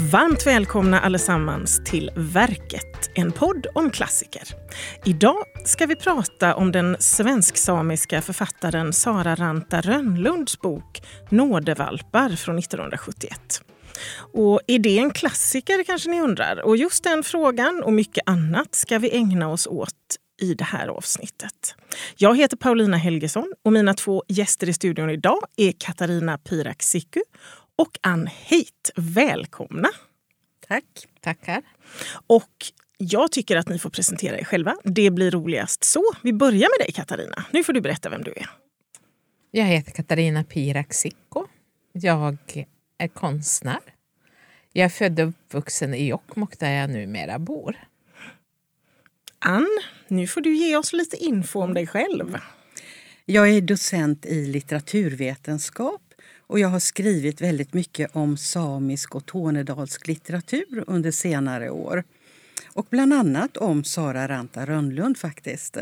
Varmt välkomna allesammans till Verket, en podd om klassiker. Idag ska vi prata om den svensk-samiska författaren Sara Ranta Rönnlunds bok Nådevalpar från 1971. Och är det en klassiker kanske ni undrar? Och just den frågan och mycket annat ska vi ägna oss åt i det här avsnittet. Jag heter Paulina Helgesson och mina två gäster i studion idag är Katarina Pirak Siku och Ann Heit. Välkomna! Tack. Tackar. Och jag tycker att ni får presentera er själva. Det blir roligast så. Vi börjar med dig Katarina. Nu får du berätta vem du är. Jag heter Katarina Pirak Sikko. Jag är konstnär. Jag är född och uppvuxen i Jokkmokk där jag numera bor. Ann, nu får du ge oss lite info om dig själv. Jag är docent i litteraturvetenskap och jag har skrivit väldigt mycket om samisk och tornedalsk litteratur under senare år. Och bland annat om Sara Ranta Rönnlund faktiskt.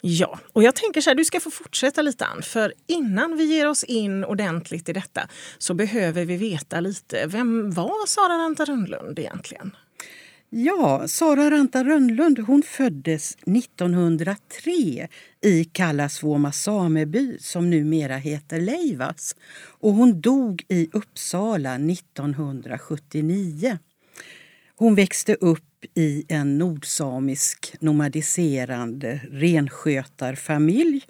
Ja, och jag tänker så här, du ska få fortsätta lite Ann, för innan vi ger oss in ordentligt i detta så behöver vi veta lite, vem var Sara Ranta Rönnlund egentligen? Ja, Sara Ranta Rönnlund hon föddes 1903 i Kallasvuoma sameby som numera heter Leivas. Och hon dog i Uppsala 1979. Hon växte upp i en nordsamisk nomadiserande renskötarfamilj.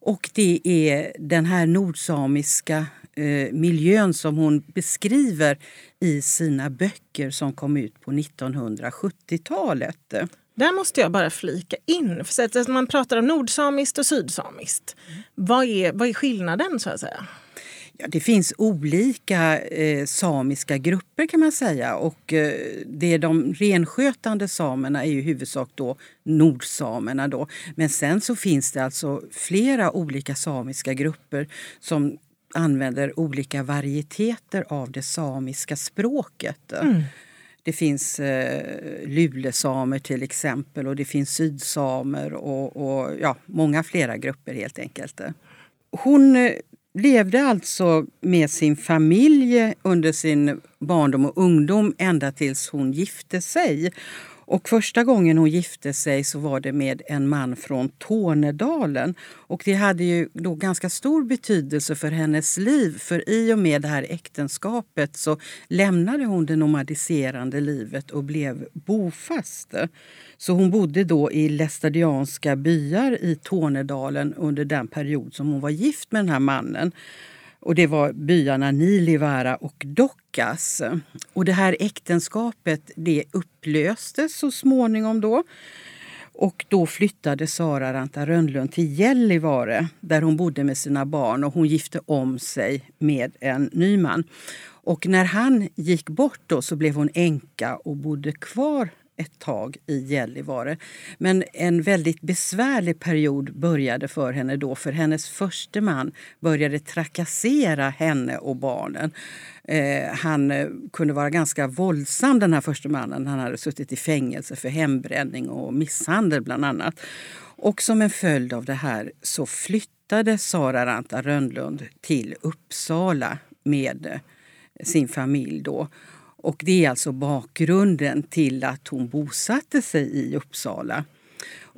Och det är den här nordsamiska eh, miljön som hon beskriver i sina böcker som kom ut på 1970-talet. Där måste jag bara flika in. För att man pratar om nordsamiskt och sydsamiskt. Mm. Vad, är, vad är skillnaden så att säga? Ja, det finns olika eh, samiska grupper kan man säga. Och eh, det är de renskötande samerna är ju i huvudsak då nordsamerna. Då. Men sen så finns det alltså flera olika samiska grupper som använder olika varieteter av det samiska språket. Mm. Det finns eh, lulesamer till exempel och det finns sydsamer och, och ja, många flera grupper helt enkelt. Hon eh, levde alltså med sin familj under sin barndom och ungdom ända tills hon gifte sig. Och första gången hon gifte sig så var det med en man från Tornedalen. Och det hade ju då ganska stor betydelse för hennes liv för i och med det här äktenskapet så lämnade hon det nomadiserande livet och blev bofast. Så hon bodde då i lästadianska byar i Tornedalen under den period som hon var gift med den här mannen. Och det var byarna Nilivaara och Dokkas. Och det här äktenskapet det upplöstes så småningom då. Och då flyttade Sara Ranta Rönnlund till Gällivare där hon bodde med sina barn och hon gifte om sig med en ny man. Och när han gick bort då så blev hon änka och bodde kvar ett tag i Gällivare. Men en väldigt besvärlig period började för henne då för hennes förste man började trakassera henne och barnen. Eh, han eh, kunde vara ganska våldsam den här första mannen. Han hade suttit i fängelse för hembränning och misshandel bland annat. Och som en följd av det här så flyttade Sara Ranta Rönnlund till Uppsala med eh, sin familj då. Och det är alltså bakgrunden till att hon bosatte sig i Uppsala.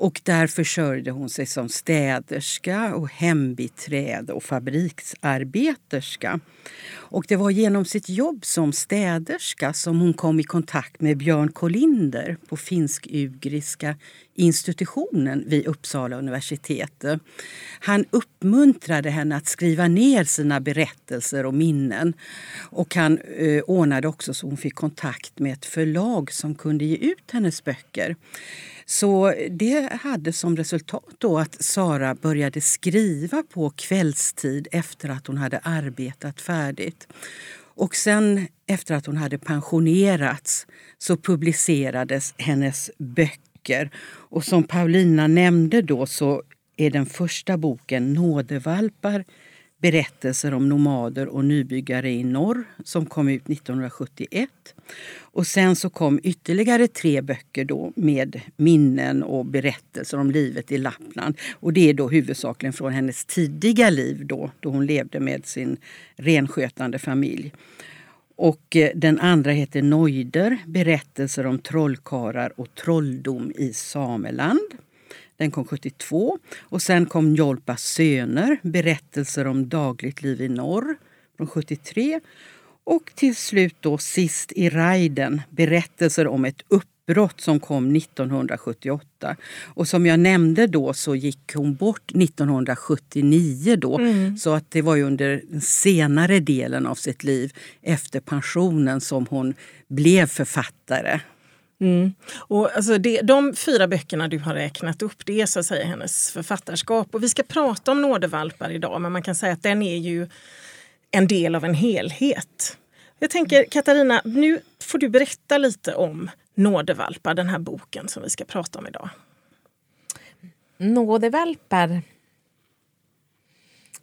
Och där försörjde hon sig som städerska och hembiträde och fabriksarbeterska. Och det var genom sitt jobb som städerska som hon kom i kontakt med Björn Kolinder på finsk-ugriska institutionen vid Uppsala universitet. Han uppmuntrade henne att skriva ner sina berättelser och minnen. Och han eh, ordnade också så hon fick kontakt med ett förlag som kunde ge ut hennes böcker. Så det hade som resultat då att Sara började skriva på kvällstid efter att hon hade arbetat färdigt. Och sen efter att hon hade pensionerats så publicerades hennes böcker. Och som Paulina nämnde då så är den första boken Nådevalpar berättelser om nomader och nybyggare i norr som kom ut 1971. Och sen så kom ytterligare tre böcker då med minnen och berättelser om livet i Lappland. Och det är då huvudsakligen från hennes tidiga liv då, då hon levde med sin renskötande familj. Och eh, den andra heter Noider, berättelser om trollkarlar och trolldom i Sameland. Den kom 72. Och sen kom Njolpas söner, berättelser om dagligt liv i norr från 73. Och till slut då sist i Raiden, berättelser om ett uppbrott som kom 1978. Och som jag nämnde då så gick hon bort 1979 då. Mm. Så att det var ju under den senare delen av sitt liv efter pensionen som hon blev författare. Mm. Och alltså det, de fyra böckerna du har räknat upp, det är så att säga hennes författarskap. Och vi ska prata om Nådevalpar idag, men man kan säga att den är ju en del av en helhet. Jag tänker Katarina, nu får du berätta lite om Nådevalpar, den här boken som vi ska prata om idag. Nådevalpar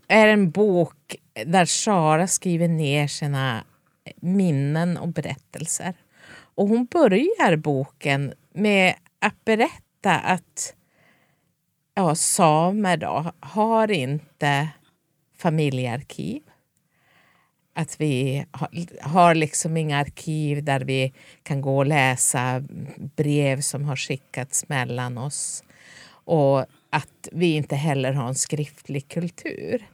är en bok där Sara skriver ner sina minnen och berättelser. Och hon börjar boken med att berätta att ja, samer då, har inte familjearkiv. Att vi har liksom inga arkiv där vi kan gå och läsa brev som har skickats mellan oss. Och att vi inte heller har en skriftlig kultur.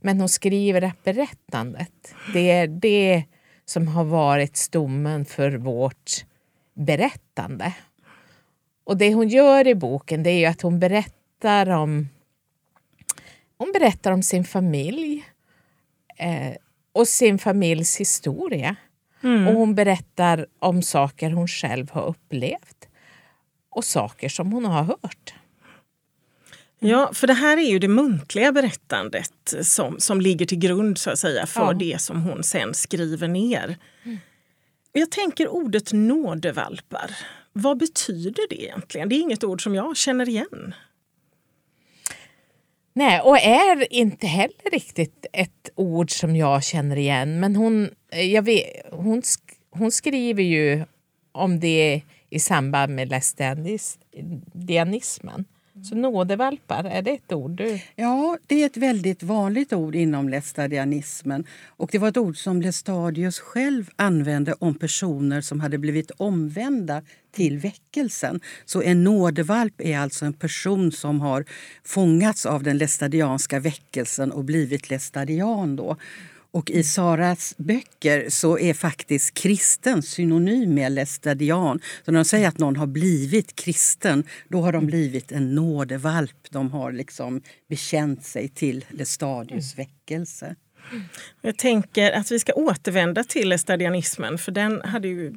Men hon skriver att berättandet, det är det som har varit stommen för vårt berättande. Och det hon gör i boken det är att hon berättar om, hon berättar om sin familj eh, och sin familjs historia. Mm. Och hon berättar om saker hon själv har upplevt och saker som hon har hört. Ja, för det här är ju det muntliga berättandet som, som ligger till grund så att säga för ja. det som hon sen skriver ner. Mm. Jag tänker ordet nådevalpar. Vad betyder det egentligen? Det är inget ord som jag känner igen. Nej, och är inte heller riktigt ett ord som jag känner igen. Men hon, jag vet, hon, hon skriver ju om det i samband med lästdianismen. Så nådevalpar, är det ett ord? Du? Ja, det är ett väldigt vanligt ord inom lästadianismen. Och det var ett ord som Lestadius själv använde om personer som hade blivit omvända till väckelsen. Så en nådevalp är alltså en person som har fångats av den lästadianska väckelsen och blivit lästadian. Då. Och i Saras böcker så är faktiskt kristen synonym med lästadian. Så när de säger att någon har blivit kristen, då har de blivit en nådevalp. De har liksom bekänt sig till Lestadius väckelse. Jag tänker att vi ska återvända till estadianismen för den hade ju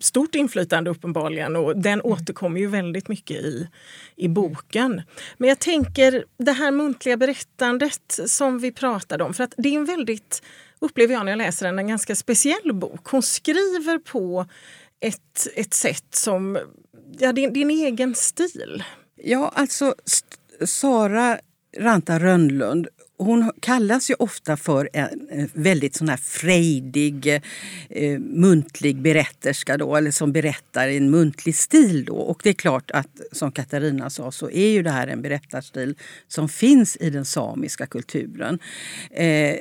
stort inflytande uppenbarligen och den mm. återkommer ju väldigt mycket i, i boken. Men jag tänker det här muntliga berättandet som vi pratade om, för att det är en väldigt, upplever jag när jag läser den, en ganska speciell bok. Hon skriver på ett, ett sätt som, ja det är din egen stil. Ja, alltså Sara Ranta Rönnlund hon kallas ju ofta för en väldigt sån här frejdig eh, muntlig berätterska då, eller som berättar i en muntlig stil. Då. Och det är klart att som Katarina sa så är ju det här en berättarstil som finns i den samiska kulturen. Eh,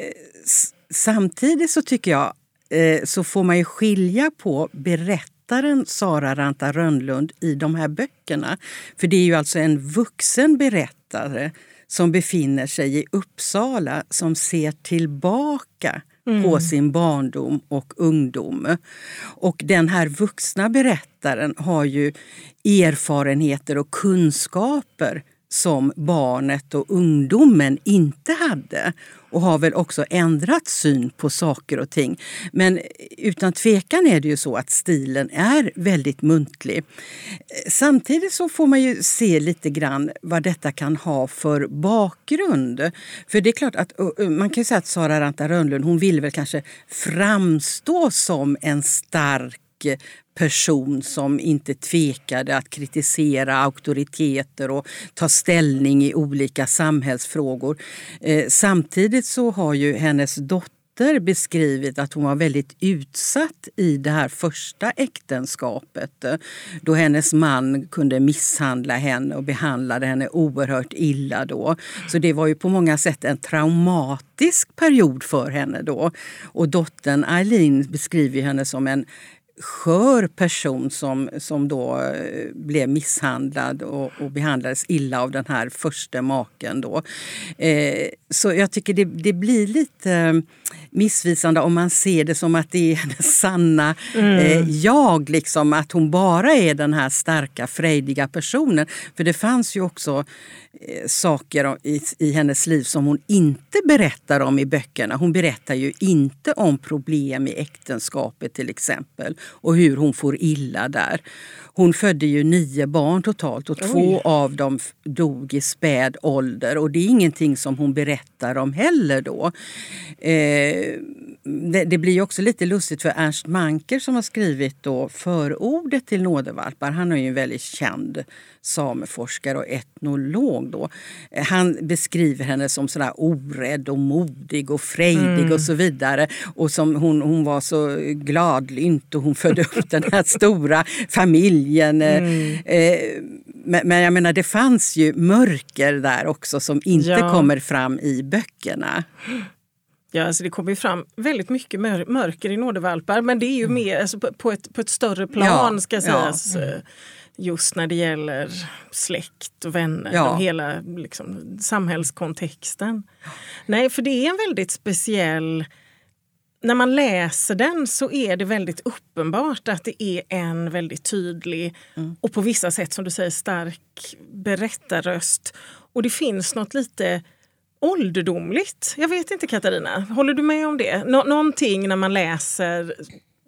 samtidigt så tycker jag eh, så får man ju skilja på berättaren Sara Ranta Rönnlund i de här böckerna. För det är ju alltså en vuxen berättare som befinner sig i Uppsala som ser tillbaka mm. på sin barndom och ungdom. Och den här vuxna berättaren har ju erfarenheter och kunskaper som barnet och ungdomen inte hade och har väl också ändrat syn på saker och ting. Men utan tvekan är det ju så att stilen är väldigt muntlig. Samtidigt så får man ju se lite grann vad detta kan ha för bakgrund. För det är klart att man kan säga att Sara Ranta Rönnlund hon vill väl kanske framstå som en stark person som inte tvekade att kritisera auktoriteter och ta ställning i olika samhällsfrågor. Eh, samtidigt så har ju hennes dotter beskrivit att hon var väldigt utsatt i det här första äktenskapet eh, då hennes man kunde misshandla henne och behandlade henne oerhört illa. Då. Så det var ju på många sätt en traumatisk period för henne då. Och dottern Eileen beskriver henne som en skör person som, som då eh, blev misshandlad och, och behandlades illa av den här första maken. Då. Eh, så jag tycker det, det blir lite eh, missvisande om man ser det som att det är hennes sanna mm. eh, jag. Liksom, att hon bara är den här starka, frejdiga personen. För det fanns ju också saker i, i hennes liv som hon inte berättar om i böckerna. Hon berättar ju inte om problem i äktenskapet till exempel och hur hon får illa där. Hon födde ju nio barn totalt och Oj. två av dem dog i späd ålder. Och det är ingenting som hon berättar om heller då. Eh, det, det, blir också lite lustigt för Ernst Manker som har skrivit då förordet till nådevalpar. Han är ju en väldigt känd sameforskare och etnolog. Då. Han beskriver henne som sådär orädd och modig och frejdig mm. och så vidare. Och som hon, hon var så gladlynt och hon födde upp den här stora familjen. Mm. Eh, men, men, jag menar det fanns ju mörker där också som inte ja. kommer fram i böckerna. Ja, alltså det kommer ju fram väldigt mycket mörker i nådevalpar men det är ju mm. mer alltså på, ett, på ett större plan ja, ska sägas. Ja. Mm. Just när det gäller släkt och vänner ja. och hela liksom, samhällskontexten. Nej, för det är en väldigt speciell när man läser den så är det väldigt uppenbart att det är en väldigt tydlig mm. och på vissa sätt som du säger stark berättarröst. Och det finns något lite ålderdomligt. Jag vet inte Katarina, håller du med om det? Nå någonting när man läser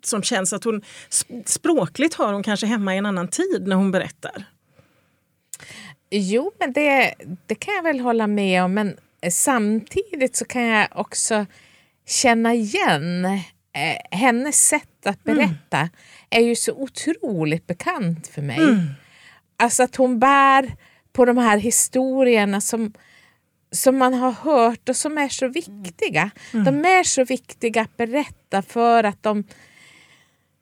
som känns att hon språkligt har hon kanske hemma i en annan tid när hon berättar. Jo, men det, det kan jag väl hålla med om. Men samtidigt så kan jag också känna igen eh, hennes sätt att mm. berätta mm. är ju så otroligt bekant för mig. Mm. Alltså att hon bär på de här historierna som som man har hört och som är så viktiga. Mm. De är så viktiga att berätta för att de...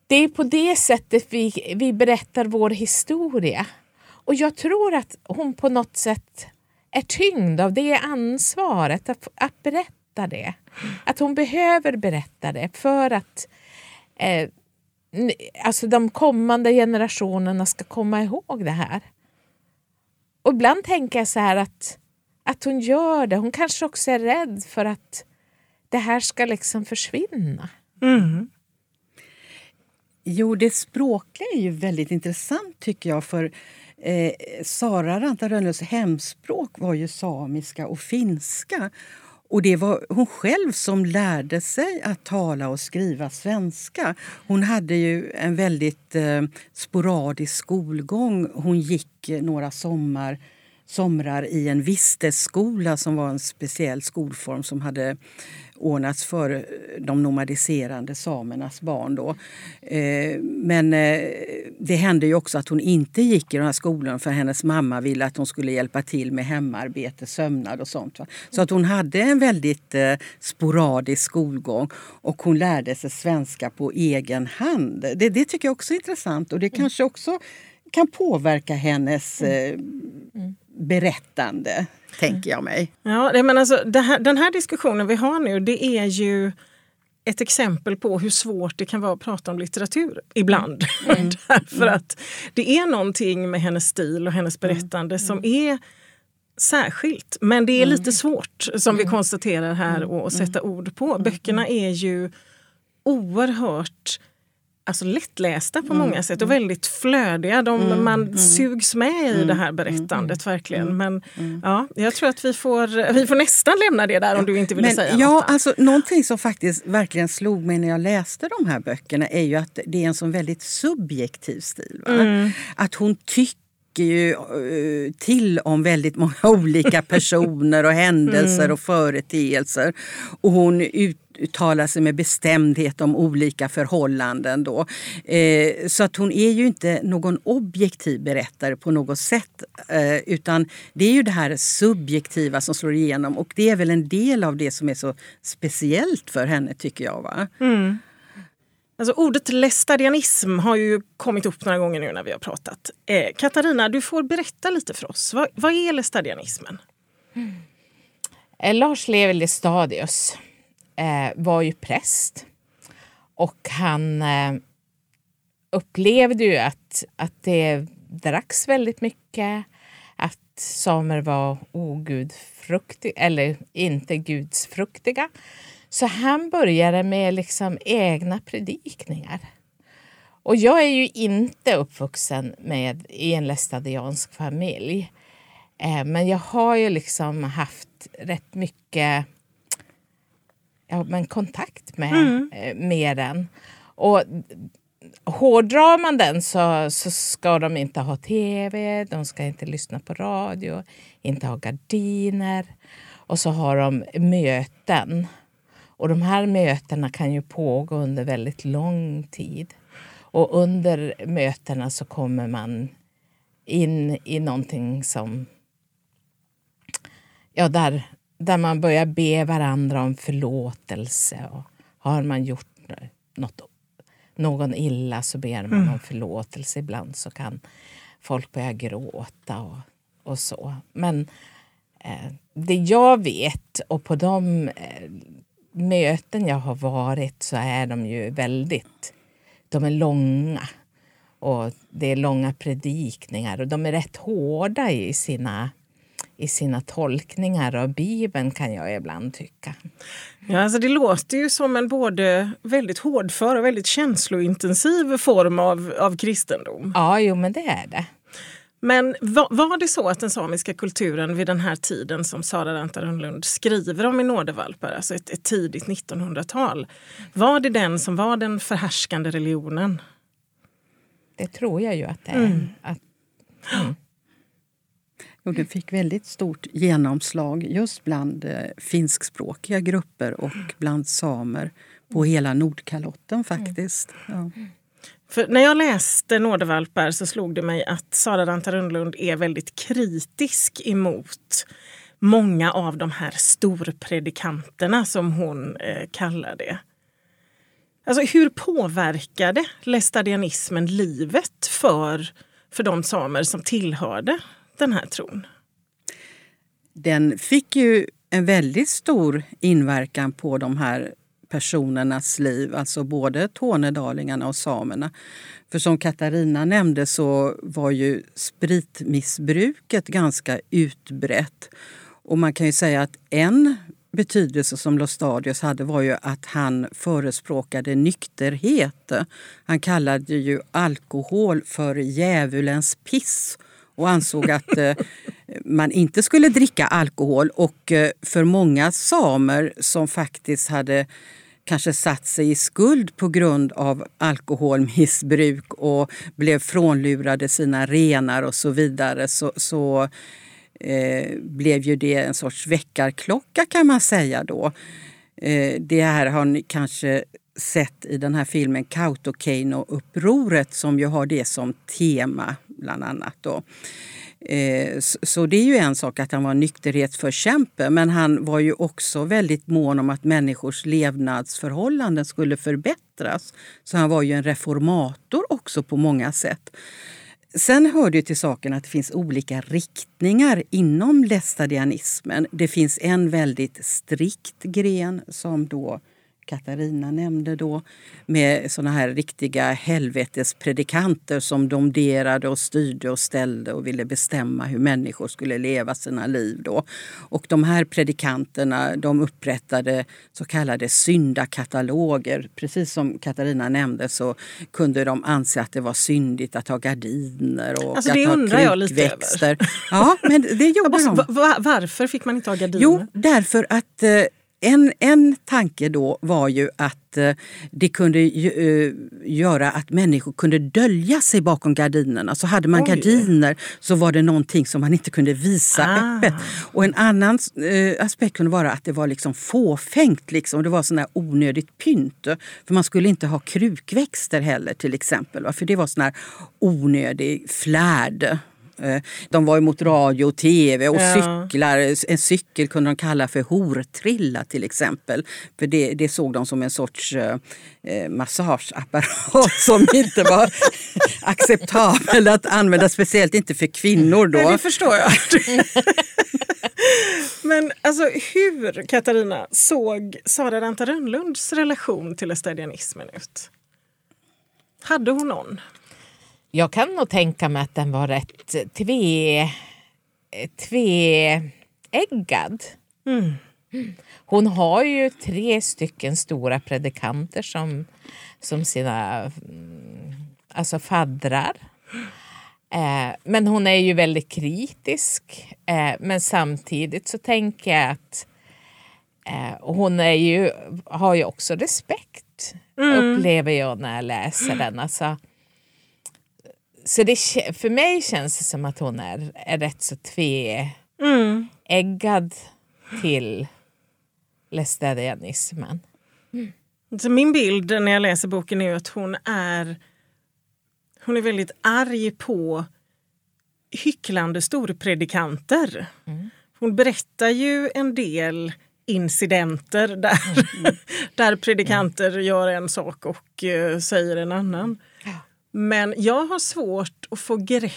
Det är på det sättet vi, vi berättar vår historia. Och jag tror att hon på något sätt är tyngd av det ansvaret att, att berätta det. Att hon behöver berätta det för att eh, alltså de kommande generationerna ska komma ihåg det här. Och ibland tänker jag så här att att hon gör det. Hon kanske också är rädd för att det här ska liksom försvinna. Mm. Jo, det språkliga är ju väldigt intressant tycker jag. För eh, Sara Ranta Rönnlunds hemspråk var ju samiska och finska. Och det var hon själv som lärde sig att tala och skriva svenska. Hon hade ju en väldigt eh, sporadisk skolgång. Hon gick eh, några sommar somrar i en vistesskola som var en speciell skolform som hade ordnats för de nomadiserande samernas barn. Då. Eh, men eh, det hände ju också att hon inte gick i den här skolan för hennes mamma ville att hon skulle hjälpa till med hemarbete, sömnad och sånt. Så att hon hade en väldigt eh, sporadisk skolgång och hon lärde sig svenska på egen hand. Det, det tycker jag också är intressant och det kanske också kan påverka hennes mm berättande, tänker jag mig. Ja, men alltså, här, den här diskussionen vi har nu det är ju ett exempel på hur svårt det kan vara att prata om litteratur ibland. Mm. mm. Därför att det är någonting med hennes stil och hennes mm. berättande mm. som är särskilt. Men det är lite svårt, som vi konstaterar här, att sätta ord på. Böckerna är ju oerhört alltså lättlästa på många mm. sätt och väldigt flödiga. De, mm. Man mm. sugs med i det här berättandet verkligen. Men ja, jag tror att vi får, vi får nästan lämna det där om du inte vill säga ja, något. Alltså, någonting som faktiskt verkligen slog mig när jag läste de här böckerna är ju att det är en sån väldigt subjektiv stil. Att hon tycker tycker ju eh, till om väldigt många olika personer och händelser mm. och företeelser. Och hon uttalar sig med bestämdhet om olika förhållanden. Då. Eh, så att hon är ju inte någon objektiv berättare på något sätt. Eh, utan det är ju det här subjektiva som slår igenom och det är väl en del av det som är så speciellt för henne tycker jag. Va? Mm. Alltså, ordet lästarianism har ju kommit upp några gånger nu när vi har pratat. Eh, Katarina, du får berätta lite för oss. Vad, vad är lästarianismen? Mm. Lars Levi Lestadius eh, var ju präst. Och han eh, upplevde ju att, att det dracks väldigt mycket. Att samer var ogudfruktiga, eller inte gudsfruktiga. Så han började med liksom egna predikningar. Och jag är ju inte uppvuxen med, i en lästadiansk familj. Eh, men jag har ju liksom haft rätt mycket ja, men kontakt med, mm. Eh, med den. Och hårdrar man den så, så ska de inte ha tv, de ska inte lyssna på radio, inte ha gardiner. Och så har de möten. Och de här mötena kan ju pågå under väldigt lång tid. Och under mötena så kommer man in i någonting som... Ja, där, där man börjar be varandra om förlåtelse. Och har man gjort något, någon illa så ber man mm. om förlåtelse. Ibland så kan folk börja gråta och, och så. Men eh, det jag vet, och på de eh, möten jag har varit så är de ju väldigt... De är långa. Och det är långa predikningar och de är rätt hårda i sina i sina tolkningar av Bibeln kan jag ibland tycka. Ja, alltså det låter ju som en både väldigt hårdför och väldigt känslointensiv form av, av kristendom. Ja, jo men det är det. Men var, var, det så att den samiska kulturen vid den här tiden som Sara Rantarunlund skriver om i Nådevalpar, alltså ett, ett tidigt 1900-tal, var det den som var den förhärskande religionen? Det tror jag ju att det är. Mm. Att, mm. Och det fick väldigt stort genomslag just bland eh, finskspråkiga grupper och bland samer på hela Nordkalotten faktiskt. Ja. För när jag läste Nådevalpar så slog det mig att Sara Rantarundlund är väldigt kritisk emot många av de här storpredikanterna som hon eh, kallar det. Alltså, hur påverkade lästadianismen livet för, för de samer som tillhörde den här tron? Den fick ju en väldigt stor inverkan på de här personernas liv, alltså både tornedalingarna och samerna. För som Katarina nämnde så var ju spritmissbruket ganska utbrett. Och man kan ju säga att en betydelse som Lostadius hade var ju att han förespråkade nykterhet. Han kallade ju alkohol för djävulens piss och ansåg att eh, man inte skulle dricka alkohol. Och eh, för många samer som faktiskt hade kanske satt sig i skuld på grund av alkoholmissbruk och blev frånlurade sina renar och så vidare så, så eh, blev ju det en sorts väckarklocka kan man säga då. Eh, det här har ni kanske sett i den här filmen Kautokeino-upproret som ju har det som tema bland annat. Då. Eh, så det är ju en sak att han var nykterhetsförkämpe men han var ju också väldigt mån om att människors levnadsförhållanden skulle förbättras. Så han var ju en reformator också på många sätt. Sen hör det till saken att det finns olika riktningar inom lästadianismen. Det finns en väldigt strikt gren som då Katarina nämnde då med såna här riktiga helvetespredikanter som domderade och styrde och ställde och ville bestämma hur människor skulle leva sina liv. Då. Och de här predikanterna de upprättade så kallade syndakataloger. Precis som Katarina nämnde så kunde de anse att det var syndigt att ha gardiner och alltså, att ha krukväxter. Ja, men det gjorde de. Varför fick man inte ha gardiner? Jo, därför att eh, en, en tanke då var ju att eh, det kunde eh, göra att människor kunde dölja sig bakom gardinerna. Så hade man Oj. gardiner så var det någonting som man inte kunde visa Ah. öppet. Och en annan eh, aspekt kunde vara att det var liksom fåfängt. Liksom. Det var sån här onödigt pynt. För man skulle inte ha krukväxter heller till exempel. För det var sån här onödig flärd. Eh, De var emot radio och tv och Ja. cyklar. En cykel kunde de kalla för hortrilla till exempel. För det, det såg de som en sorts eh, eh, massageapparat som inte var acceptabel att använda. Speciellt inte för kvinnor då. Nej, det förstår jag. Men alltså hur, Katarina, såg Sara Ranta Rönnlunds relation till lästadianismen ut? Hade hon någon? Jag kan nog tänka mig att den var rätt tve, tveeggad. Mm. Hon har ju tre stycken stora predikanter som, som sina mm, alltså faddrar. Eh, men hon är ju väldigt kritisk. Eh, men samtidigt så tänker jag att eh, hon är ju, har ju också respekt, upplever jag när jag läser den. Alltså, så det, för mig känns det som att hon är, är rätt så tveeggad Mm. till lästadianismen. Så min bild när jag läser boken är att hon är, hon är väldigt arg på hycklande storpredikanter. Hon berättar ju en del incidenter där, där predikanter gör en sak och eh, säger en annan. Men jag har svårt att få grepp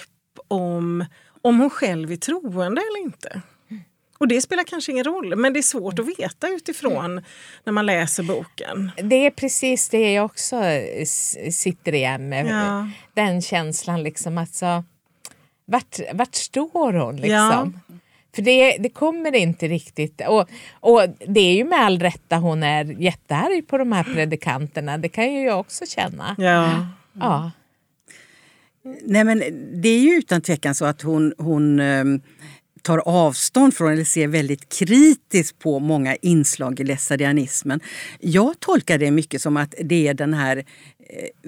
om om hon själv är troende eller inte. Och det spelar kanske ingen roll, men det är svårt att veta utifrån när man läser boken. Det är precis det jag också sitter igen med. Ja. Den känslan liksom alltså, vart, vart står hon liksom? Ja. För det, det kommer inte riktigt. Och, och det är ju med all rätta hon är jättearg på de här predikanterna. Det kan ju jag också känna. Ja. Ja. Nej, men det är ju utan tvekan så att hon, hon ehm, tar avstånd från eller ser väldigt kritiskt på många inslag i lästadianismen. Jag tolkar det mycket som att det är den här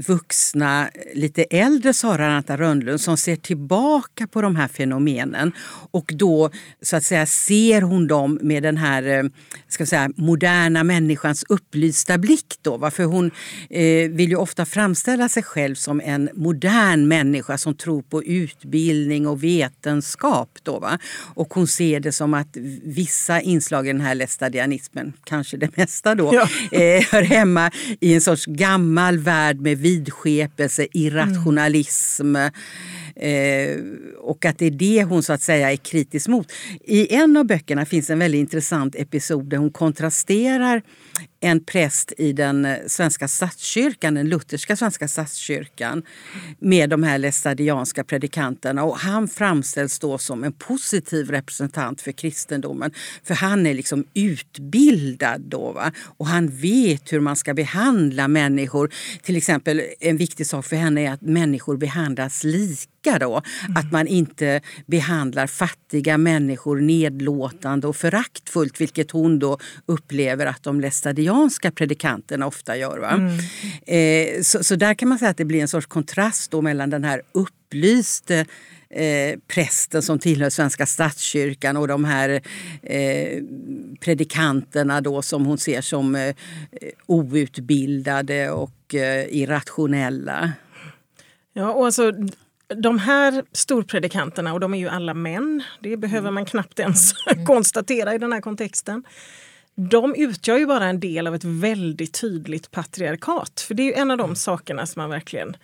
vuxna, lite äldre Sara Ranta Rönnlund som ser tillbaka på de här fenomenen och då så att säga ser hon dem med den här eh, ska säga, moderna människans upplysta blick. Då, va? För hon eh, vill ju ofta framställa sig själv som en modern människa som tror på utbildning och vetenskap. Då, va? Och hon ser det som att vissa inslag i den här lästadianismen, kanske det mesta då, Ja. eh, hör hemma i en sorts gammal värld med vidskepelse, irrationalism. Eh, och att det är det hon så att säga är kritisk mot. I en av böckerna finns en väldigt intressant episod där hon kontrasterar en präst i den eh, svenska statskyrkan, den lutherska svenska statskyrkan med de här lästadianska predikanterna. Och han framställs då som en positiv representant för kristendomen. För han är liksom utbildad då. Va? Och han vet hur man ska behandla människor. Till exempel en viktig sak för henne är att människor behandlas lika. Då. Att man inte behandlar fattiga människor nedlåtande och föraktfullt vilket hon då upplever att de lästadianska predikanterna ofta gör. Va? Eh, så, så där kan man säga att det blir en sorts kontrast då mellan den här upplyste eh, prästen som tillhör Svenska statskyrkan och de här eh, predikanterna då som hon ser som eh, outbildade och eh, irrationella. Ja, och alltså, de här storpredikanterna, och de är ju alla män, det behöver man knappt ens konstatera i den här kontexten. De utgör ju bara en del av ett väldigt tydligt patriarkat. För det är ju en av de sakerna som man verkligen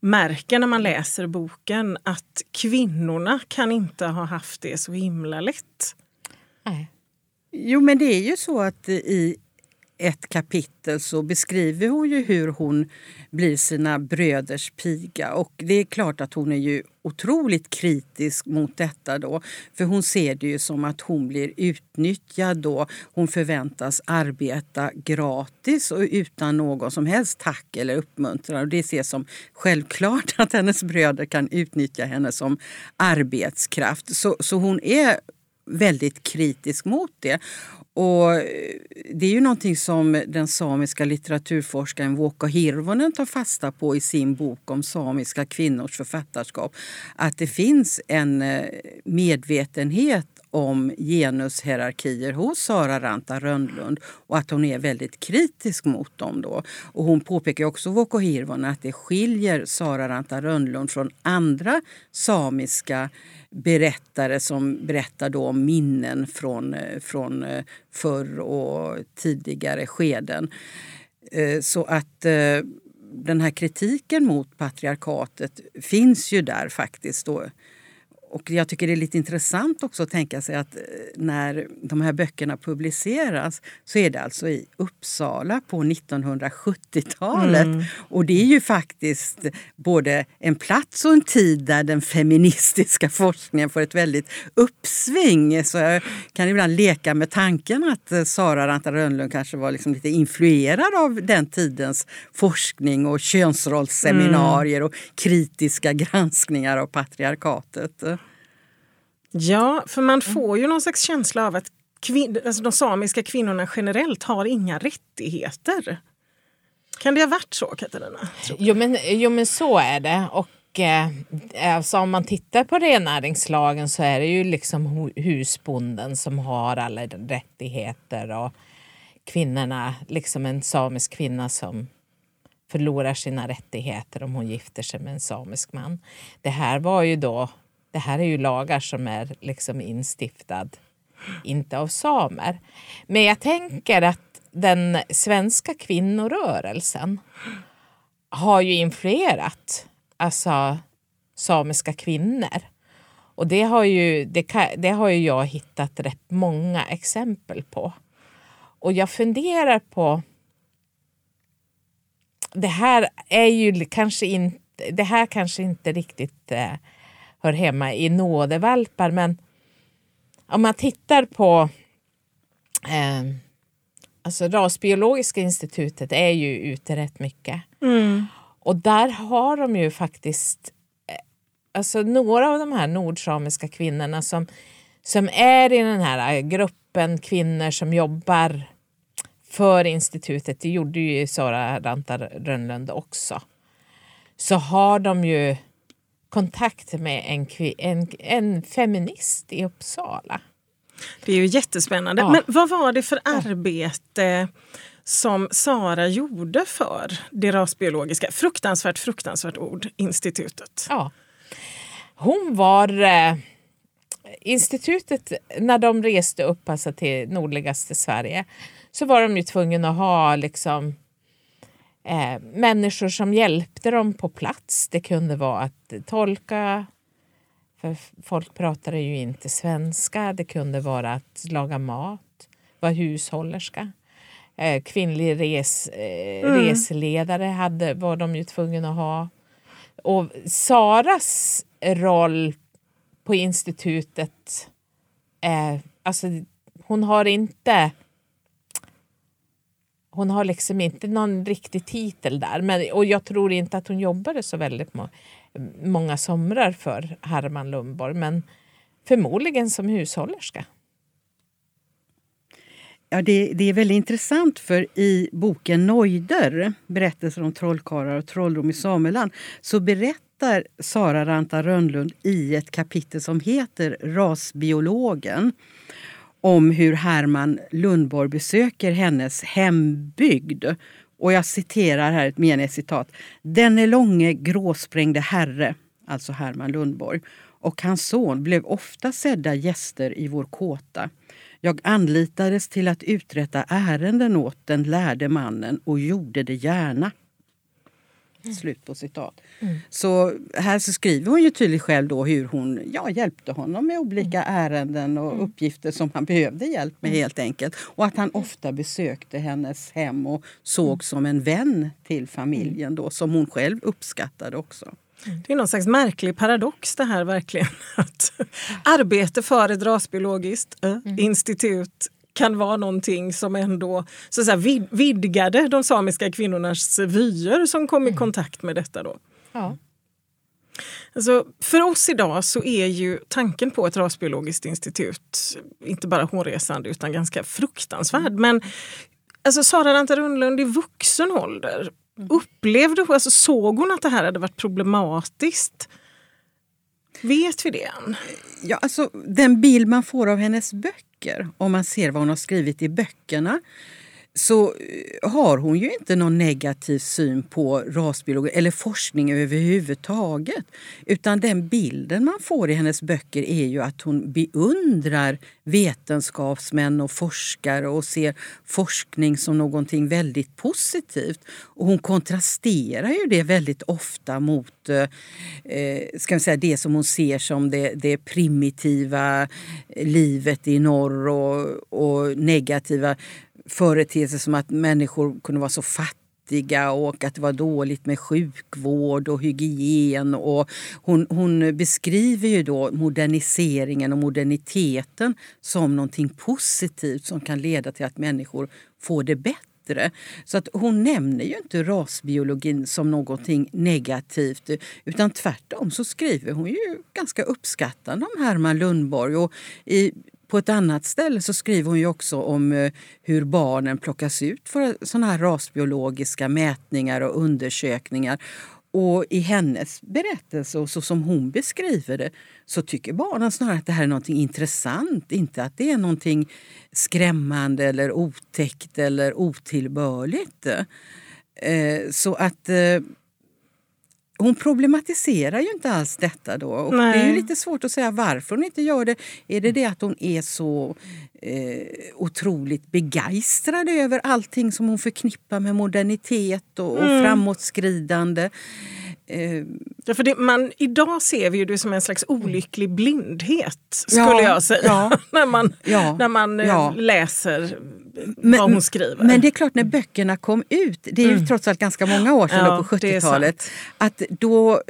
märker när man läser boken. Att kvinnorna kan inte ha haft det så himla lätt. Nej. Jo, men det är ju så att i ett kapitel så beskriver hon ju hur hon blir sina bröders piga. Och det är klart att hon är ju otroligt kritisk mot detta då. För hon ser det ju som att hon blir utnyttjad då. Hon förväntas arbeta gratis och utan någon som helst tack eller uppmuntran. Och det ses som självklart att hennes bröder kan utnyttja henne som arbetskraft. Så, så hon är väldigt kritisk mot det. Och eh, det är ju någonting som den samiska litteraturforskaren Vuokko Hirvonen tar fasta på i sin bok om samiska kvinnors författarskap. Att det finns en eh, medvetenhet om genushierarkier hos Sara Ranta Rönnlund och att hon är väldigt kritisk mot dem. Då. Och hon påpekar också, Vuokko Hirvonen, att det skiljer Sara Ranta Rönnlund från andra samiska berättare som berättar då om minnen från, eh, från eh, förr och tidigare skeden. Eh, så att den här kritiken mot patriarkatet finns ju där faktiskt. Då och jag tycker det är lite intressant också att tänka sig att eh, när de här böckerna publiceras så är det alltså i Uppsala på 1970-talet. Mm. Och det är ju faktiskt både en plats och en tid där den feministiska forskningen får ett väldigt uppsving. Så jag kan ibland leka med tanken att eh, Sara Ranta Rönnlund kanske var liksom lite influerad av den tidens forskning och könsrollsseminarier mm. och kritiska granskningar av patriarkatet. Ja, för man mm. får ju någon slags känsla av att kvin- alltså de samiska kvinnorna generellt har inga rättigheter. Kan det ha varit så, Katarina? Jo men, jo, men så är det. Och eh, alltså, om man tittar på rennäringslagen så är det ju liksom husbonden som har alla rättigheter och kvinnorna, liksom en samisk kvinna som förlorar sina rättigheter om hon gifter sig med en samisk man. Det här var ju då det här är ju lagar som är liksom instiftad, inte av samer. Men jag tänker att den svenska kvinnorörelsen har ju influerat alltså, samiska kvinnor. Och det har, ju, det, kan, det har ju jag hittat rätt många exempel på. Och jag funderar på... Det här är ju kanske inte, det här kanske inte riktigt eh, hör hemma i nådevalpar. Men om man tittar på eh, alltså Rasbiologiska institutet är ju ute rätt mycket. Mm. Och där har de ju faktiskt eh, alltså några av de här nordsamiska kvinnorna som, som är i den här gruppen kvinnor som jobbar för institutet, det gjorde ju Sara Rantar Rönnlund också, så har de ju kontakt med en, en, en feminist i Uppsala. Det är ju jättespännande. Ja. Men vad var det för arbete som Sara gjorde för det rasbiologiska, fruktansvärt, fruktansvärt ord, institutet? Ja. Hon var... Eh, institutet, när de reste upp alltså till nordligaste Sverige så var de ju tvungna att ha liksom eh, människor som hjälpte dem på plats. Det kunde vara att tolka, för folk pratade ju inte svenska. Det kunde vara att laga mat, vara hushållerska. Eh, kvinnlig res, eh, mm. reseledare hade, var de ju tvungna att ha. Och Saras roll på institutet, eh, alltså hon har inte hon har liksom inte någon riktig titel där. Men, och jag tror inte att hon jobbade så väldigt må många somrar för Herman Lundborg. Men förmodligen som hushållerska. Ja, det, det, är väldigt intressant för i boken Nojder, berättelser om trollkarlar och trolldom i Sameland, så berättar Sara Ranta Rönnlund i ett kapitel som heter Rasbiologen om hur Herman Lundborg besöker hennes hembygd. Och jag citerar här ett meningscitat. Denne långe gråsprängde herre, alltså Herman Lundborg, och hans son blev ofta sedda gäster i vår kåta. Jag anlitades till att uträtta ärenden åt den lärde mannen och gjorde det gärna. Slut på citat. Mm. Så här så skriver hon ju tydligt själv då hur hon ja, hjälpte honom med olika mm. ärenden och mm. uppgifter som han behövde hjälp med mm. helt enkelt. Och att han ofta besökte hennes hem och såg som en vän till familjen då, som hon själv uppskattade också. Det är någon slags märklig paradox det här verkligen. Att arbete för ett rasbiologiskt äh, mm. institut kan vara någonting som ändå så att säga, vid, vidgade de samiska kvinnornas vyer som kom i mm. kontakt med detta. Då. Ja. Alltså, för oss idag så är ju tanken på ett rasbiologiskt institut inte bara hårresande utan ganska fruktansvärd. Men alltså, Sara Ranta Rundlund i vuxen ålder, upplevde hon, alltså, såg hon att det här hade varit problematiskt? Vet vi det än? Ja, alltså, den bild man får av hennes böcker, om man ser vad hon har skrivit i böckerna, så eh, har hon ju inte någon negativ syn på rasbiologi eller forskning överhuvudtaget. Utan den bilden man får i hennes böcker är ju att hon beundrar vetenskapsmän och forskare och ser forskning som någonting väldigt positivt. Och hon kontrasterar ju det väldigt ofta mot eh, eh ska säga, det som hon ser som det, det primitiva livet i norr och, och negativa företeelser som att människor kunde vara så fattiga och att det var dåligt med sjukvård och hygien. Och hon, hon beskriver ju då moderniseringen och moderniteten som någonting positivt som kan leda till att människor får det bättre. Så att hon nämner ju inte rasbiologin som någonting negativt utan tvärtom så skriver hon ju ganska uppskattande om Herman Lundborg. Och I på ett annat ställe så skriver hon ju också om eh, hur barnen plockas ut för såna här rasbiologiska mätningar och undersökningar. Och i hennes berättelse och så som hon beskriver det så tycker barnen snarare att det här är något intressant, inte att det är något skrämmande eller otäckt eller otillbörligt. Eh, så att eh, hon problematiserar ju inte alls detta då. Och det är ju lite svårt att säga varför hon inte gör det. Är det det att hon är så eh, otroligt begeistrad över allting som hon förknippar med modernitet och, och mm. framåtskridande? Eh, ja, för det, man, idag ser vi det som en slags olycklig blindhet, skulle ja, jag säga, ja, när man, när man eh, läser men, vad hon skriver. Men det är klart, när böckerna kom ut, det är ju mm. trots allt ganska många år sedan ja, på 70-talet, att då eh,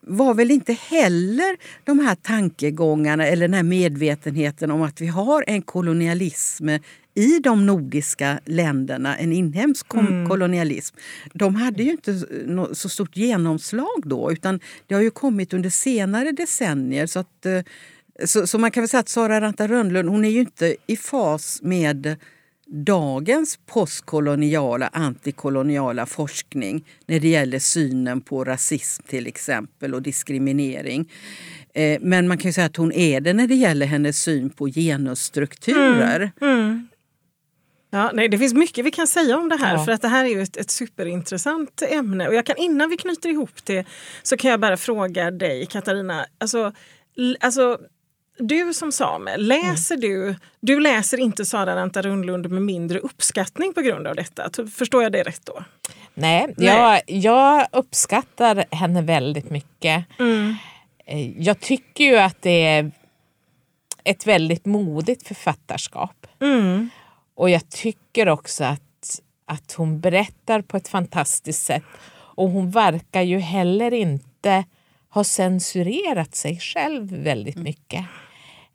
var väl inte heller de här tankegångarna eller den här medvetenheten om att vi har en kolonialism i de nordiska länderna, en inhemsk mm. kolonialism, de hade ju inte så stort genomslag då utan det har ju kommit under senare decennier. Så, att, eh, så, så man kan väl säga att Sara Ranta Rönnlund hon är ju inte i fas med dagens postkoloniala, antikoloniala forskning när det gäller synen på rasism till exempel och diskriminering. Eh, men man kan ju säga att hon är det när det gäller hennes syn på genusstrukturer. Mm, mm. Ja, nej, det finns mycket vi kan säga om det här ja. för att det här är ju ett, ett, superintressant ämne. Och jag kan, innan vi knyter ihop det så kan jag bara fråga dig Katarina. Alltså, alltså, du som same, läser mm. du, du läser inte Sara Ranta Rundlund med mindre uppskattning på grund av detta? Förstår jag det rätt då? Nej, nej. Jag, jag uppskattar henne väldigt mycket. Mm. Eh, jag tycker ju att det är ett väldigt modigt författarskap. Mm. Och jag tycker också att, att hon berättar på ett fantastiskt sätt. Och hon verkar ju heller inte ha censurerat sig själv väldigt mm. mycket.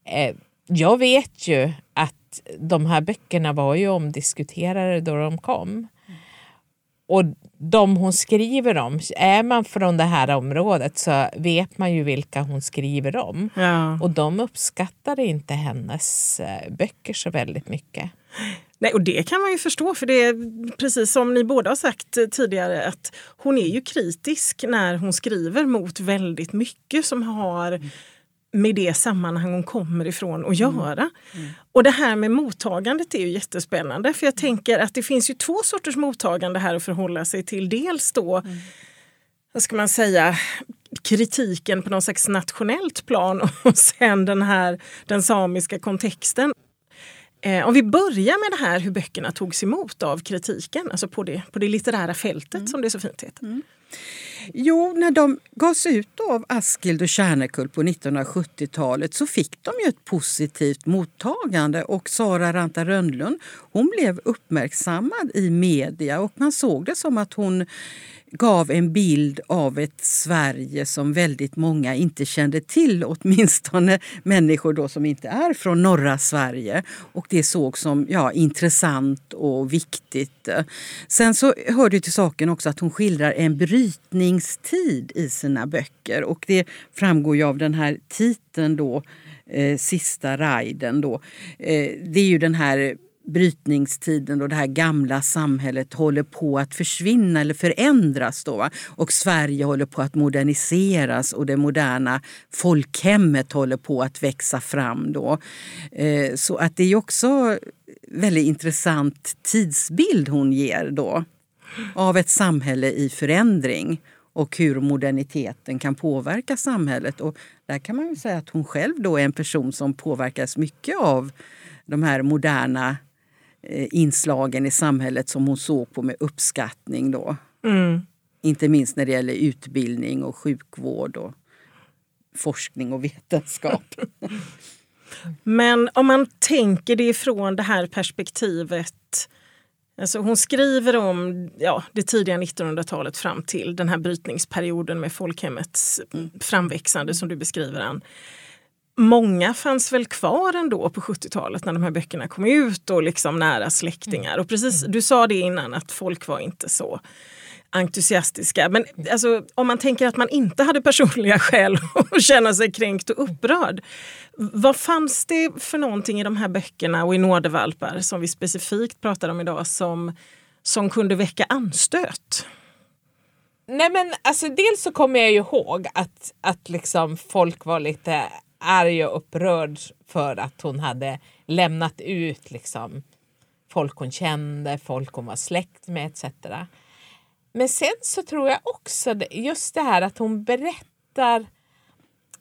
Eh, jag vet ju att de här böckerna var ju omdiskuterade då de kom. Och de hon skriver om, är man från det här området så vet man ju vilka hon skriver om. Ja. Och de uppskattade inte hennes eh, böcker så väldigt mycket. Nej, och det kan man ju förstå, för det är precis som ni båda har sagt tidigare att hon är ju kritisk när hon skriver mot väldigt mycket som har med det sammanhang hon kommer ifrån att göra. Mm. Mm. Och det här med mottagandet är ju jättespännande för jag tänker att det finns ju två sorters mottagande här att förhålla sig till. Dels då, mm. vad ska man säga, kritiken på något slags nationellt plan och sen den här den samiska kontexten. Eh, om vi börjar med det här hur böckerna togs emot av kritiken, alltså på det, på det litterära fältet mm. som det så fint heter. Jo, när de gavs ut av Askild och Kärnekull på 1970-talet så fick de ju ett positivt mottagande och Sara Ranta Rönnlund hon blev uppmärksammad i media och man såg det som att hon gav en bild av ett Sverige som väldigt många inte kände till, åtminstone människor då som inte är från norra Sverige. Och det såg som ja, intressant och viktigt. Sen så hör det till saken också att hon skildrar en brytningstid i sina böcker och det framgår ju av den här titeln då, eh, Sista rajden. Då. Eh, det är ju den här brytningstiden och det här gamla samhället håller på att försvinna eller förändras. Då, och Sverige håller på att moderniseras och det moderna folkhemmet håller på att växa fram. Då. Eh, så att det är också väldigt intressant tidsbild hon ger då av ett samhälle i förändring och hur moderniteten kan påverka samhället. Och där kan man ju säga att hon själv då är en person som påverkas mycket av de här moderna inslagen i samhället som hon såg på med uppskattning. Då. Mm. Inte minst när det gäller utbildning och sjukvård och forskning och vetenskap. Men om man tänker det ifrån det här perspektivet Alltså hon skriver om ja, det tidiga 1900-talet fram till den här brytningsperioden med folkhemmets mm. framväxande som du beskriver den många fanns väl kvar ändå på 70-talet när de här böckerna kom ut och liksom nära släktingar. Och precis, du sa det innan att folk var inte så entusiastiska. Men alltså, om man tänker att man inte hade personliga skäl att känna sig kränkt och upprörd. Vad fanns det för någonting i de här böckerna och i Nådevalpar som vi specifikt pratar om idag som, som kunde väcka anstöt? Nej men alltså dels så kommer jag ju ihåg att, att liksom folk var lite arg och upprörd för att hon hade lämnat ut liksom, folk hon kände, folk hon var släkt med etc. Men sen så tror jag också just det här att hon berättar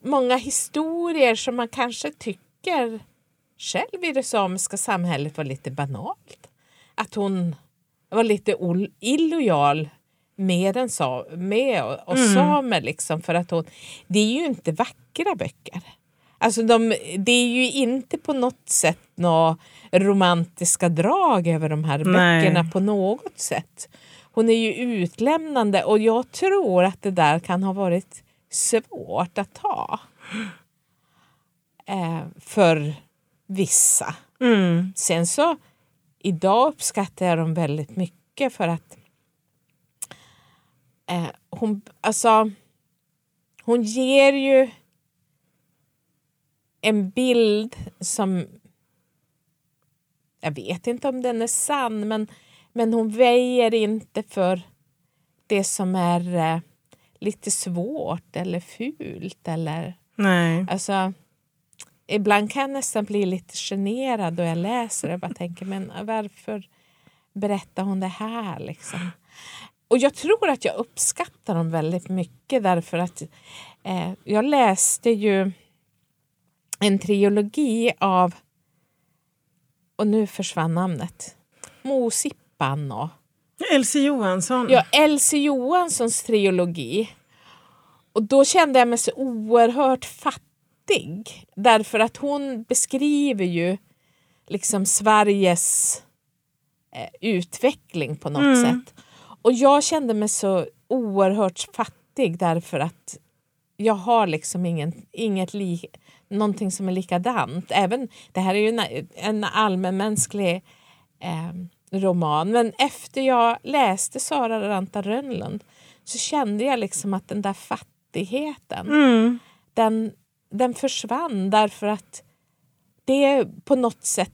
många historier som man kanske tycker själv i det samiska samhället var lite banalt. Att hon var lite illojal med, en sa med och, och mm. samer. Liksom, för att hon, det är ju inte vackra böcker. Alltså de, det är ju inte på något sätt några romantiska drag över de här Nej. böckerna på något sätt. Hon är ju utlämnande och jag tror att det där kan ha varit svårt att ta. Eh, för vissa. Mm. Sen så idag uppskattar jag dem väldigt mycket för att eh, hon, alltså, hon ger ju en bild som... Jag vet inte om den är sann, men, men hon väjer inte för det som är eh, lite svårt eller fult. Eller, Nej. Alltså, ibland kan jag nästan bli lite generad då jag läser och bara tänker men varför berättar hon det här? Liksom? Och jag tror att jag uppskattar dem väldigt mycket därför att eh, jag läste ju en trilogi av, och nu försvann namnet, Mo Sippan och Elsie Johansson. Ja, Elsie Johanssons trilogi. Och då kände jag mig så oerhört fattig. Därför att hon beskriver ju liksom Sveriges eh, utveckling på något mm. sätt. Och jag kände mig så oerhört fattig därför att jag har liksom ingen, inget li, någonting som är likadant. Även, det här är ju en, en allmänmänsklig eh, roman. Men efter jag läste Sara Ranta Rönnlund så kände jag liksom att den där fattigheten mm. den, den försvann därför att det är på något sätt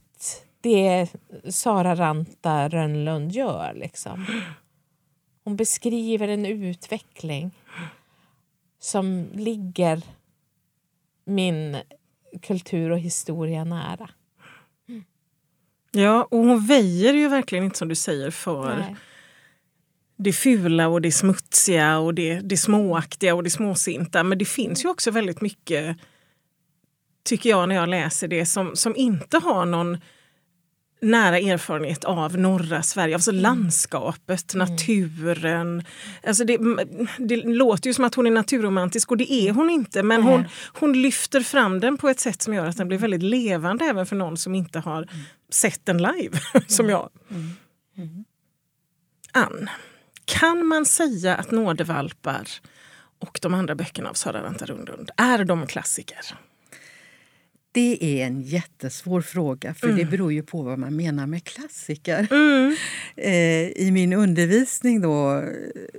det Sara Ranta Rönnlund gör. Liksom. Hon beskriver en utveckling som ligger min kultur och historia nära. Ja, och hon väjer ju verkligen inte som du säger för Nej. det fula och det smutsiga och det, det småaktiga och det småsinta. Men det finns ju också väldigt mycket, tycker jag när jag läser det, som, som inte har någon nära erfarenhet av norra Sverige, alltså mm. landskapet, mm. naturen. Alltså det, det, låter ju som att hon är naturromantisk och det är hon inte men mm. hon, hon lyfter fram den på ett sätt som gör att den blir väldigt levande även för någon som inte har mm. sett den live, som jag. Mm. Mm. Ann, Kan man säga att Nådevalpar och de andra böckerna av Sara Ranta Rundlund, är de klassiker? Det är en jättesvår fråga, för Mm. det beror ju på vad man menar med klassiker. Eh, I min undervisning, då,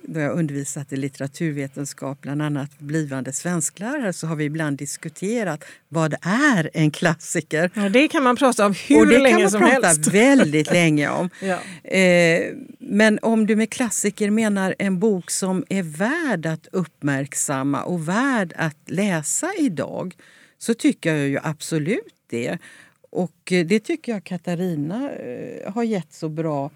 då jag undervisat i litteraturvetenskap, bland annat blivande svensklärare, så har vi ibland diskuterat vad är en klassiker? Ja, det kan man prata om hur Och det länge kan man som prata helst. väldigt länge om. Ja. Eh, men om du med klassiker menar en bok som är värd att uppmärksamma och värd att läsa idag så tycker jag ju absolut det. Och eh, det tycker jag Katarina eh, har gett så bra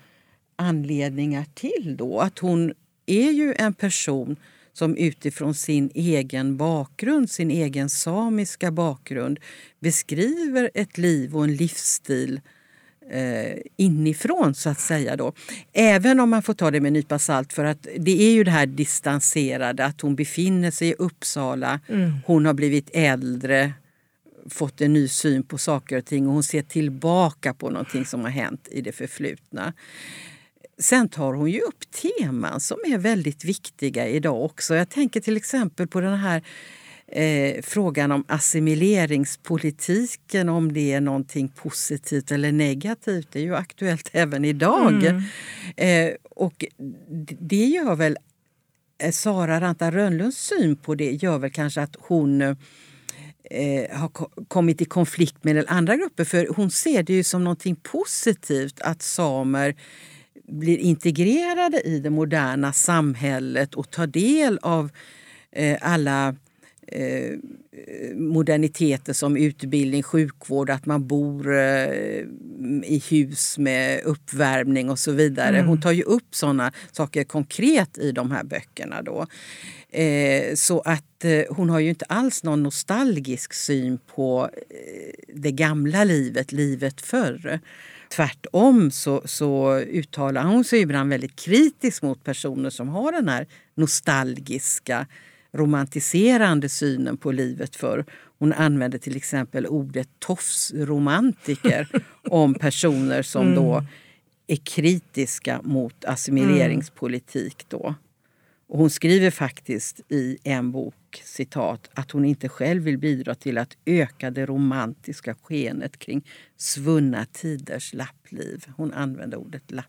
anledningar till. då. Att hon är ju en person som utifrån sin egen bakgrund, sin egen samiska bakgrund beskriver ett liv och en livsstil eh, inifrån så att säga. Då. Även om man får ta det med en nypa salt för att det är ju det här distanserade att hon befinner sig i Uppsala, hon har blivit äldre fått en ny syn på saker och ting och hon ser tillbaka på någonting som har hänt i det förflutna. Sen tar hon ju upp teman som är väldigt viktiga idag också. Jag tänker till exempel på den här eh, frågan om assimileringspolitiken, om det är någonting positivt eller negativt. Det är ju aktuellt även idag. Eh, och det gör väl eh, Sara Ranta Rönnlunds syn på det gör väl kanske att hon eh, har ko- kommit i konflikt med andra grupper. För hon ser det ju som någonting positivt att samer blir integrerade i det moderna samhället och tar del av eh, alla eh, moderniteter som utbildning, sjukvård, att man bor eh, i hus med uppvärmning och så vidare. Hon tar ju upp såna saker konkret i de här böckerna. Då. Eh, så att hon har ju inte alls någon nostalgisk syn på det gamla livet, livet förr. Tvärtom så, så uttalar hon sig ibland väldigt kritiskt mot personer som har den här nostalgiska romantiserande synen på livet för. Hon använder till exempel ordet tofsromantiker om personer som då är kritiska mot assimileringspolitik. Då. Och hon skriver faktiskt i en bok citat, att hon inte själv vill bidra till att öka det romantiska skenet kring svunna tiders lappliv. Hon använder ordet lapp.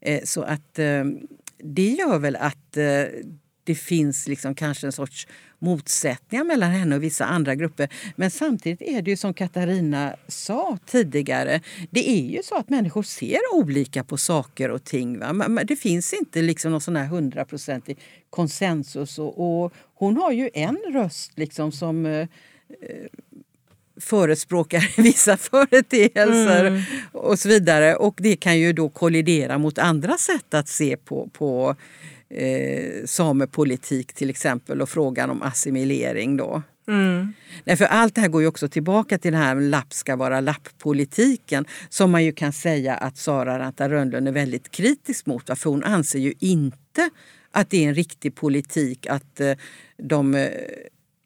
Eh, Så att eh, det gör väl att eh, det finns liksom kanske en sorts motsättningar mellan henne och vissa andra grupper. Men samtidigt är det ju som Katarina sa tidigare, det är ju så att människor ser olika på saker och ting. Va? Det finns inte liksom någon sån här hundraprocentig konsensus. Och, och hon har ju en röst liksom som eh, förespråkar vissa företeelser och så vidare. Och det kan ju då kollidera mot andra sätt att se på, på eh, samepolitik till exempel och frågan om assimilering. Då. Nej, för allt det här går ju också tillbaka till den här lapp ska vara lapp-politiken som man ju kan säga att Sara Ranta Rönnlund är väldigt kritisk mot. va? För hon anser ju inte att det är en riktig politik att eh, de eh,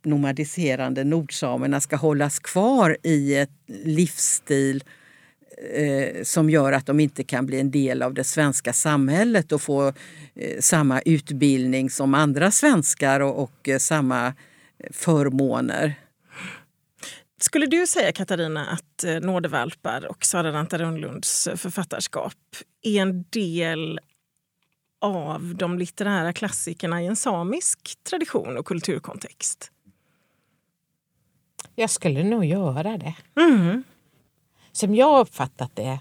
nomadiserande nordsamerna ska hållas kvar i ett livsstil eh, som gör att de inte kan bli en del av det svenska samhället och få eh, samma utbildning som andra svenskar och, och eh, samma förmåner. Skulle du säga, Katarina, att eh, Nådevalpar och Sara Ranta Rönnlunds eh, författarskap är en del av de litterära klassikerna i en samisk tradition och kulturkontext? Jag skulle nog göra det. Mm. Som jag har uppfattat det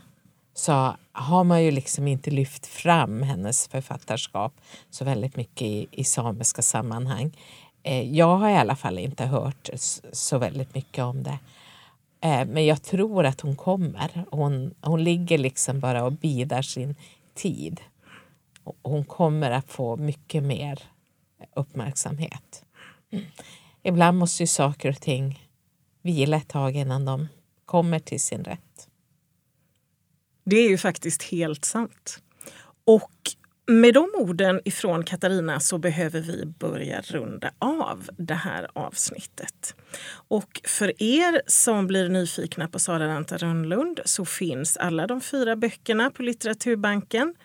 så har man ju liksom inte lyft fram hennes författarskap så väldigt mycket i, i samiska sammanhang. Eh, jag har i alla fall inte hört så väldigt mycket om det. Eh, men jag tror att hon kommer. Hon, hon ligger liksom bara och bidar sin tid. Hon kommer att få mycket mer uppmärksamhet. Mm. Ibland måste ju saker och ting vila ett tag innan de kommer till sin rätt. Det är ju faktiskt helt sant. Och med de orden ifrån Katarina så behöver vi börja runda av det här avsnittet. Och för er som blir nyfikna på Sara Ranta Rönnlund så finns alla de fyra böckerna på Litteraturbanken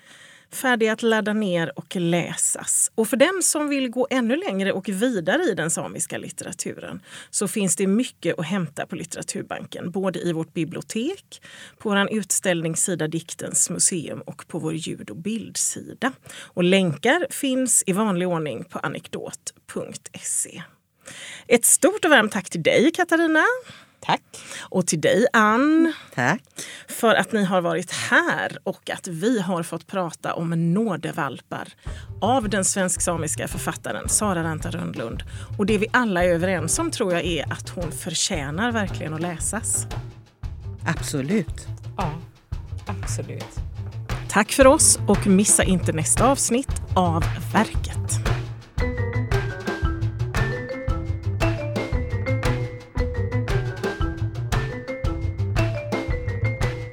färdiga att ladda ner och läsas. Och för den som vill gå ännu längre och vidare i den samiska litteraturen så finns det mycket att hämta på Litteraturbanken, både i vårt bibliotek, på vår utställningssida Diktens museum och på vår ljud och bildsida. Och länkar finns i vanlig ordning på anekdot.se. Ett stort och varmt tack till dig Katarina. Tack. Och till dig Ann. Tack. För att ni har varit här och att vi har fått prata om nådevalpar av den svensk-samiska författaren Sara Ranta Rönnlund. Och det vi alla är överens om tror jag är att hon förtjänar verkligen att läsas. Absolut. Ja, absolut. Tack för oss och missa inte nästa avsnitt av Verket.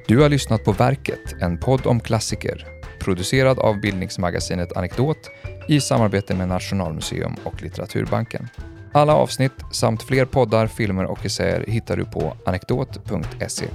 Du har lyssnat på Verket, en podd om klassiker, producerad av bildningsmagasinet Anekdot i samarbete med Nationalmuseum och Litteraturbanken. Alla avsnitt samt fler poddar, filmer och essäer hittar du på anekdot.se.